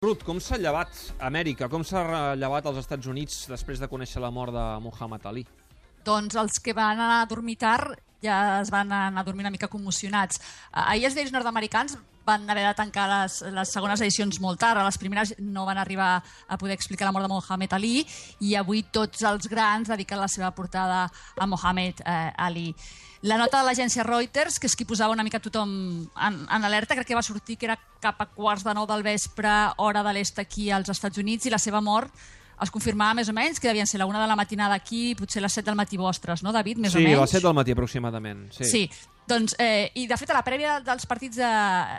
Ruth, com s'ha llevat Amèrica? Com s'ha llevat als Estats Units després de conèixer la mort de Muhammad Ali? Doncs els que van anar a dormir tard ja es van anar a dormir una mica commocionats. Eh, Ahir els diaris nord-americans van haver de tancar les, les segones edicions molt tard. A les primeres no van arribar a poder explicar la mort de Mohamed Ali i avui tots els grans dediquen la seva portada a Mohamed eh, Ali. La nota de l'agència Reuters, que és qui posava una mica tothom en, en alerta, crec que va sortir que era cap a quarts de nou del vespre, hora de l'est aquí als Estats Units, i la seva mort es confirmava més o menys que devien ser la una de la matinada aquí, potser les 7 del matí vostres, no, David? Més sí, o menys. a les 7 del matí aproximadament. Sí. Sí, doncs, eh, i de fet a la prèvia dels partits de,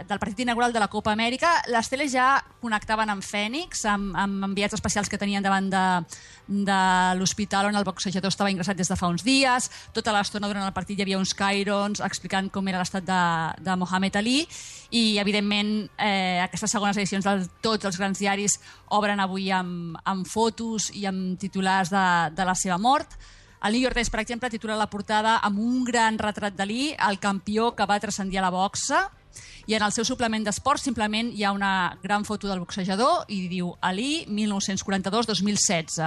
del partit inaugural de la Copa Amèrica, les teles ja connectaven amb Fènix, amb, amb enviats especials que tenien davant de, de l'hospital on el boxejador estava ingressat des de fa uns dies. Tota l'estona durant el partit hi havia uns cairons explicant com era l'estat de, de Mohamed Ali i, evidentment, eh, aquestes segones edicions de tots els grans diaris obren avui amb, amb fotos i amb titulars de, de la seva mort. El New York Times, per exemple, titula la portada amb un gran retrat d'Ali, el campió que va transcendir a la boxa, i en el seu suplement d'esport simplement hi ha una gran foto del boxejador i diu Ali 1942-2016.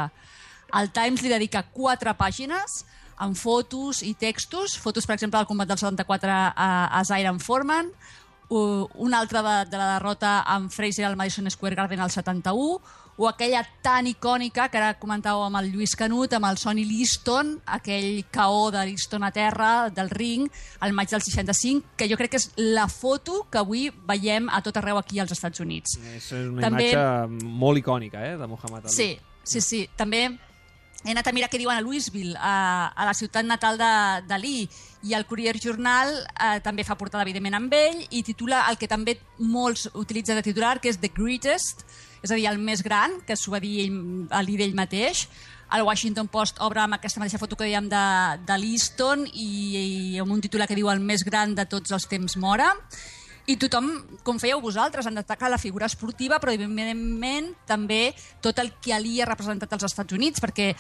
El Times li dedica quatre pàgines amb fotos i textos, fotos, per exemple, del combat del 74 a, a Zaire Foreman, una altra de, de la derrota amb Fraser al Madison Square Garden al 71, o aquella tan icònica que ara comentàveu amb el Lluís Canut, amb el Sonny Liston, aquell caó de Liston a terra del ring, al maig del 65, que jo crec que és la foto que avui veiem a tot arreu aquí als Estats Units. És una També- imatge molt icònica, eh, de Muhammad Ali. Sí, sí, sí. També he anat a mirar què diuen a Louisville, a, a la ciutat natal de- d'Ali, i el Courier Journal eh, també fa portada, evidentment, amb ell, i titula el que també molts utilitzen de titular, que és The Greatest, és a dir, el més gran, que s'ho va dir ell, Ali d'ell mateix. El Washington Post obre amb aquesta mateixa foto que dèiem de, de l'Easton i, i amb un titular que diu el més gran de tots els temps mora. I tothom, com fèieu vosaltres, han destacat la figura esportiva, però evidentment també tot el que Ali ha representat als Estats Units, perquè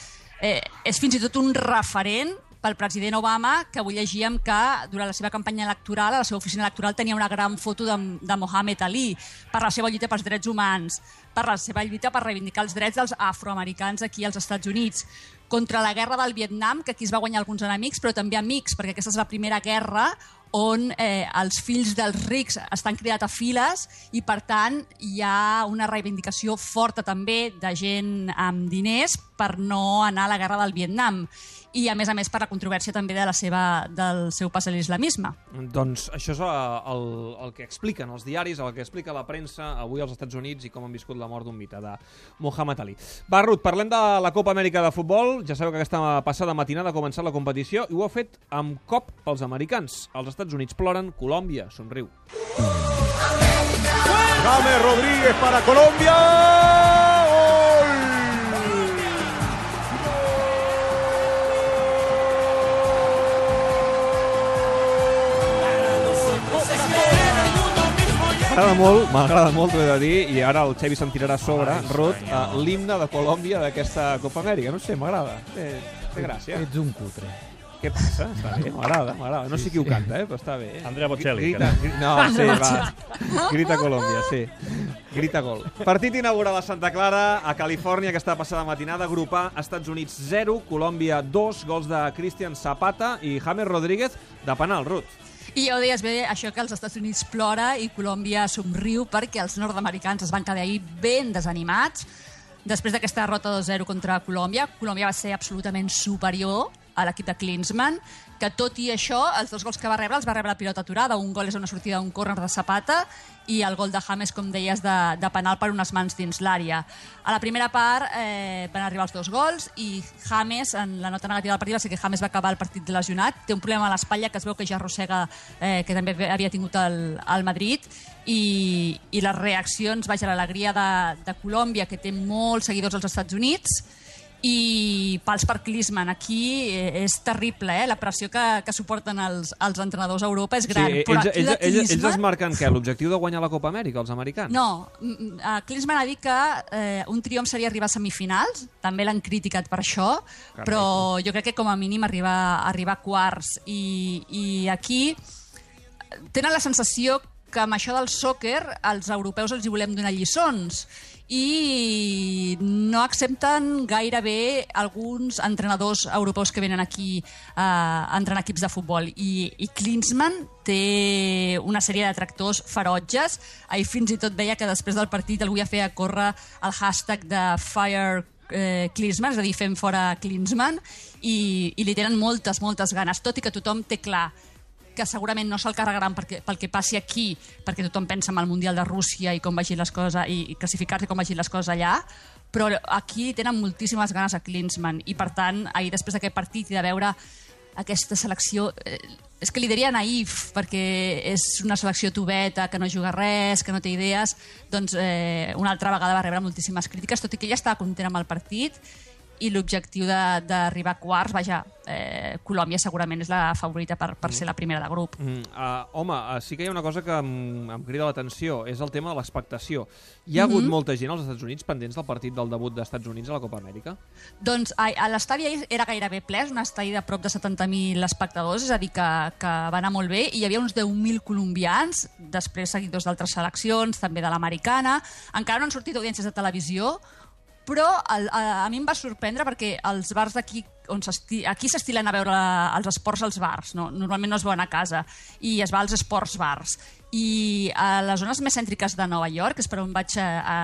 eh, és fins i tot un referent pel president Obama, que avui llegíem que durant la seva campanya electoral, a la seva oficina electoral, tenia una gran foto de, de Mohamed Ali per la seva lluita pels drets humans, per la seva lluita per reivindicar els drets dels afroamericans aquí als Estats Units, contra la guerra del Vietnam, que aquí es va guanyar alguns enemics, però també amics, perquè aquesta és la primera guerra on eh, els fills dels rics estan cridats a files i, per tant, hi ha una reivindicació forta també de gent amb diners per no anar a la guerra del Vietnam i, a més a més, per la controvèrsia també de la seva, del seu pas a l'islamisme. Doncs això és eh, el, el que expliquen els diaris, el que explica la premsa avui als Estats Units i com han viscut la mort d'un mite de Muhammad Ali. Va, Ruth, parlem de la Copa Amèrica de Futbol. Ja sabeu que aquesta passada matinada ha començat la competició i ho ha fet amb cop pels americans. Els Estats Units ploren, Colòmbia somriu. James Rodríguez para Colombia. M'agrada molt, m'agrada molt, t'ho he de dir, i ara el Xevi se'n tirarà a sobre, Ruth, uh, l'himne de Colòmbia d'aquesta Copa Amèrica. No sé, m'agrada. Té, té gràcia. Ets un cutre. Què passa? Està bé, m'agrada, m'agrada. No sé qui ho canta, eh, però està bé. Andrea Bocelli, Grita, grita, no, sí, va. Grita Colòmbia, sí. Grita gol. Partit inaugural a Santa Clara, a Califòrnia, aquesta passada matinada. Grup A, Estats Units 0, Colòmbia 2, gols de Cristian Zapata i James Rodríguez de penal, Ruth. I ja ho deies bé, això que els Estats Units plora i Colòmbia somriu perquè els nord-americans es van quedar ahir ben desanimats. Després d'aquesta derrota 2-0 contra Colòmbia, Colòmbia va ser absolutament superior a l'equip de Klinsmann, que tot i això, els dos gols que va rebre els va rebre la pilota aturada. Un gol és una sortida d'un córner de Zapata i el gol de James, com deies, de, de penal per unes mans dins l'àrea. A la primera part eh, van arribar els dos gols i James, en la nota negativa del partit, va ser que James va acabar el partit lesionat. Té un problema a l'espatlla que es veu que ja arrossega, eh, que també havia tingut el, el Madrid i, i les reaccions, vaja, l'alegria de, de Colòmbia, que té molts seguidors als Estats Units, i pels per Klinsmann. Aquí eh, és terrible, eh? la pressió que, que suporten els, els entrenadors a Europa és gran. sí, però ells, aquí ells, de ells, ells es marquen què? L'objectiu de guanyar la Copa Amèrica, els americans? no, uh, Klinsmann ha dit que eh, un triomf seria arribar a semifinals, també l'han criticat per això, però jo crec que com a mínim arribar, arribar a quarts. I, I aquí tenen la sensació que amb això del sòquer els europeus els hi volem donar lliçons i no accepten gairebé alguns entrenadors europeus que venen aquí eh, a entrenar equips de futbol. I, i Klinsmann té una sèrie de tractors ferotges. Ahir fins i tot veia que després del partit algú ja feia córrer el hashtag de Fire eh, Klinsmann, és a dir, fem fora Klinsmann, i, i li tenen moltes, moltes ganes, tot i que tothom té clar que segurament no se'l carregaran perquè, pel que passi aquí, perquè tothom pensa en el Mundial de Rússia i com vagin les coses, i, i classificar-se com vagin les coses allà, però aquí tenen moltíssimes ganes a Klinsmann, i per tant, ahir després d'aquest partit i de veure aquesta selecció... Eh, és que li diria naïf, perquè és una selecció tubeta, que no juga res, que no té idees, doncs eh, una altra vegada va rebre moltíssimes crítiques, tot i que ella estava content amb el partit, i l'objectiu d'arribar a quarts, vaja, eh, Colòmbia segurament és la favorita per, per ser la primera de grup. Mm, uh, home, uh, sí que hi ha una cosa que em, em crida l'atenció, és el tema de l'expectació. Hi ha mm -hmm. hagut molta gent als Estats Units pendents del partit del debut dels Estats Units a la Copa Amèrica? Doncs a, a l'estadi era gairebé ple, és un estadi de prop de 70.000 espectadors, és a dir, que, que va anar molt bé, i hi havia uns 10.000 colombians, després seguidors d'altres seleccions, també de l'americana. Encara no han sortit audiències de televisió, però el, a, a mi em va sorprendre perquè els bars d'aquí on aquí s'estilen a veure els esports als bars, no? normalment no es veuen a casa, i es va als esports bars. I a les zones més cèntriques de Nova York, és per on vaig a, a,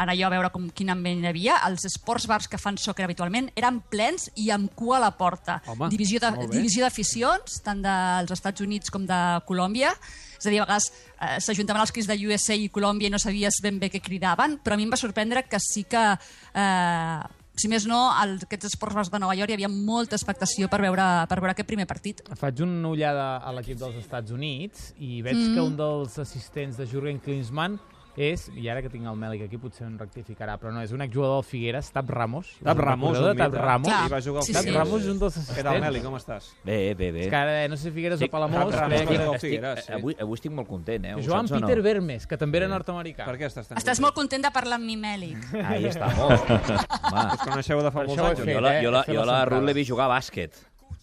anar jo a veure com, quin ambient hi havia, els esports bars que fan soccer habitualment eren plens i amb cua a la porta. Home, divisió de, divisió d'aficions, tant dels Estats Units com de Colòmbia, és a dir, a vegades eh, s'ajuntaven els crits de USA i Colòmbia i no sabies ben bé què cridaven, però a mi em va sorprendre que sí que... Eh, si més no, als aquests esports de Nova York hi havia molta expectació per veure, per veure aquest primer partit. Faig una ullada a l'equip dels Estats Units i veig mm. que un dels assistents de Jurgen Klinsmann és, i ara que tinc el Mèlic aquí potser em rectificarà, però no, és un exjugador del Figueres, Tap Ramos. Tap Ramos, un Tap Ramos. Clar. I va jugar Sí, Tap sí. Ramos és un dels assistents. Què tal, Meli, com estàs? Bé, bé, bé. És que ara, no sé si Figueres o Palamós, Tap Ramos, crec que... Ramos. estic, Figueres, sí. avui, avui estic molt content, eh? Joan saps Peter no? Vermes, que també era nord-americà. Per què estàs tan Estàs molt content de parlar amb mi, Mèlic. Ahí està, molt. Us coneixeu de fa molts anys? jo la, eh? jo la, jo la. Ruth l'he vist jugar a bàsquet.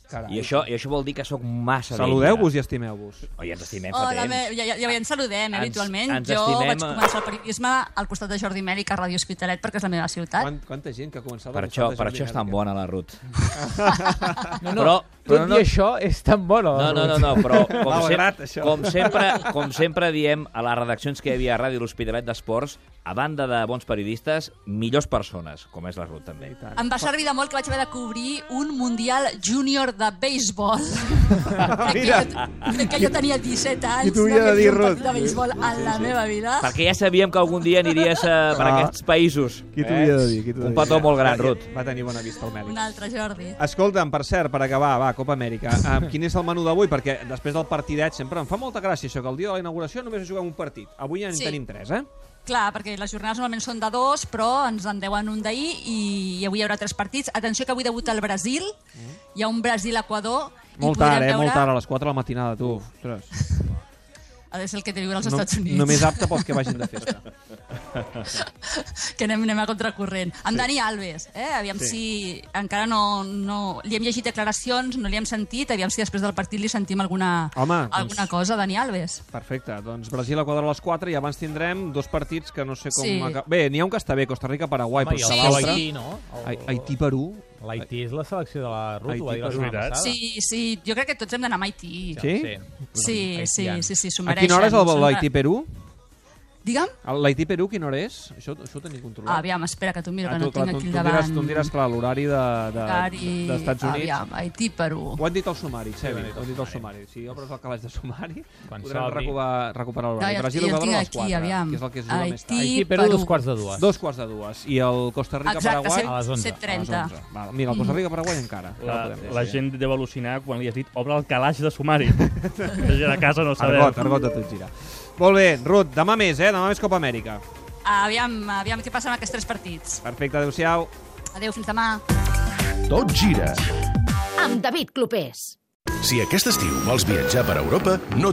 Carai. I això, I això vol dir que sóc massa Saludeu-vos i estimeu-vos. Oh, ja ens estimem fa Hola, temps. ja, ja, ja ens saludem, eh, Ens- habitualment. ens jo estimem, vaig eh? començar el periodisme al costat de Jordi Mèlic a Ràdio Hospitalet perquè és la meva ciutat. Quant, quanta gent que ha començat Per al això, per això és tan bona la Ruth. No, no, Però- tot però no- i això és tan bona. la No, no, no, no però com, Malgrat sem això. com, sempre, com sempre diem a les redaccions que hi havia a Ràdio L'Hospitalet d'Esports, a banda de bons periodistes, millors persones, com és la Ruth també. I tant. Em va servir de molt que vaig haver de cobrir un Mundial Júnior de béisbol. crec, que jo, crec que jo tenia 17 anys. I t'ho havia no de dir, Ruth. partit de béisbol en la meva vida. Perquè ja sabíem que algun dia aniries a, per Ah. aquests països. Qui t'ho havia de dir? Qui Un petó molt gran, Ruth. Va tenir bona vista el Mèlic. Un altre Jordi. Escolta'm, per cert, per acabar, va, Copa Amèrica, uh, quin és el menú d'avui? Perquè després del partidet sempre em fa molta gràcia això, que el dia de la inauguració només juguem un partit. Avui ja en Sí. tenim tres, eh? Clar, perquè les jornades normalment són de dos, però ens en deuen un d'ahir i, i avui hi haurà tres partits. Atenció que avui debuta el Brasil, hi ha un Brasil-Equador. Molt tard, eh? veure- Molt tard, a les 4 de la matinada, tu. Ostres. Ha de ser el que té viure als No, Estats Units. només apte pels que vagin de festa. que anem, anem a contracorrent. Amb Dani Alves, eh? aviam Sí. si encara no, no... Li hem llegit declaracions, no li hem sentit, aviam si després del partit li sentim alguna, Home, doncs- alguna cosa a Dani Alves. Perfecte, doncs Brasil-Equador a les 4 i abans tindrem dos partits que no sé com... Sí. Bé, n'hi ha un que està bé, Costa Rica-Paraguai, però és seu l'altre... Haití, no? Hai- Haití-Perú. L'Haití és la selecció de la Ruth, ho va dir la setmana veritat. passada. Sí, sí, jo crec que tots hem d'anar a Haití. Sí? Sí, sí, sí, Haitians. sí, s'ho A mereixen. quina hora és el Són- l'Haití-Perú? Digue'm? L'Haití-Perú quina hora és? Això, això ho tenim controlat. Ah, aviam, espera, que t'ho miro, Ah, que no tu, clar, tinc tu, aquí tu, davant. tu em diràs, clar, l'horari de, de, Estats Units. Aviam, Haití, Perú. Ho han dit al sumari, Xevi, dit ho han dit al sumari. Si obres el calaix de sumari, Quan podrem recuperar, recuperar No, l'horari. jo, Brasil el Equador tinc a les aquí, 4, aviam. que és el que es juga més tard. Haití, Perú, Perú. dos quarts de dues. Dos quarts de dues. I el Costa Exacte, Rica-Paraguai... A les 11. 7.30. Val, mira, el Costa Rica-Paraguai encara. La, la sí. gent deu al·lucinar quan li has dit obre el calaix de sumari. la gent a casa no sabeu. Argot, argot de tot gira. Molt bé, Ruth, demà més, eh? Demà més Copa Amèrica. Aviam, aviam què passa amb aquests tres partits. Perfecte, adeu-siau. Adéu, fins demà. Tot gira. amb David Clopés. Si aquest estiu vols viatjar per Europa, no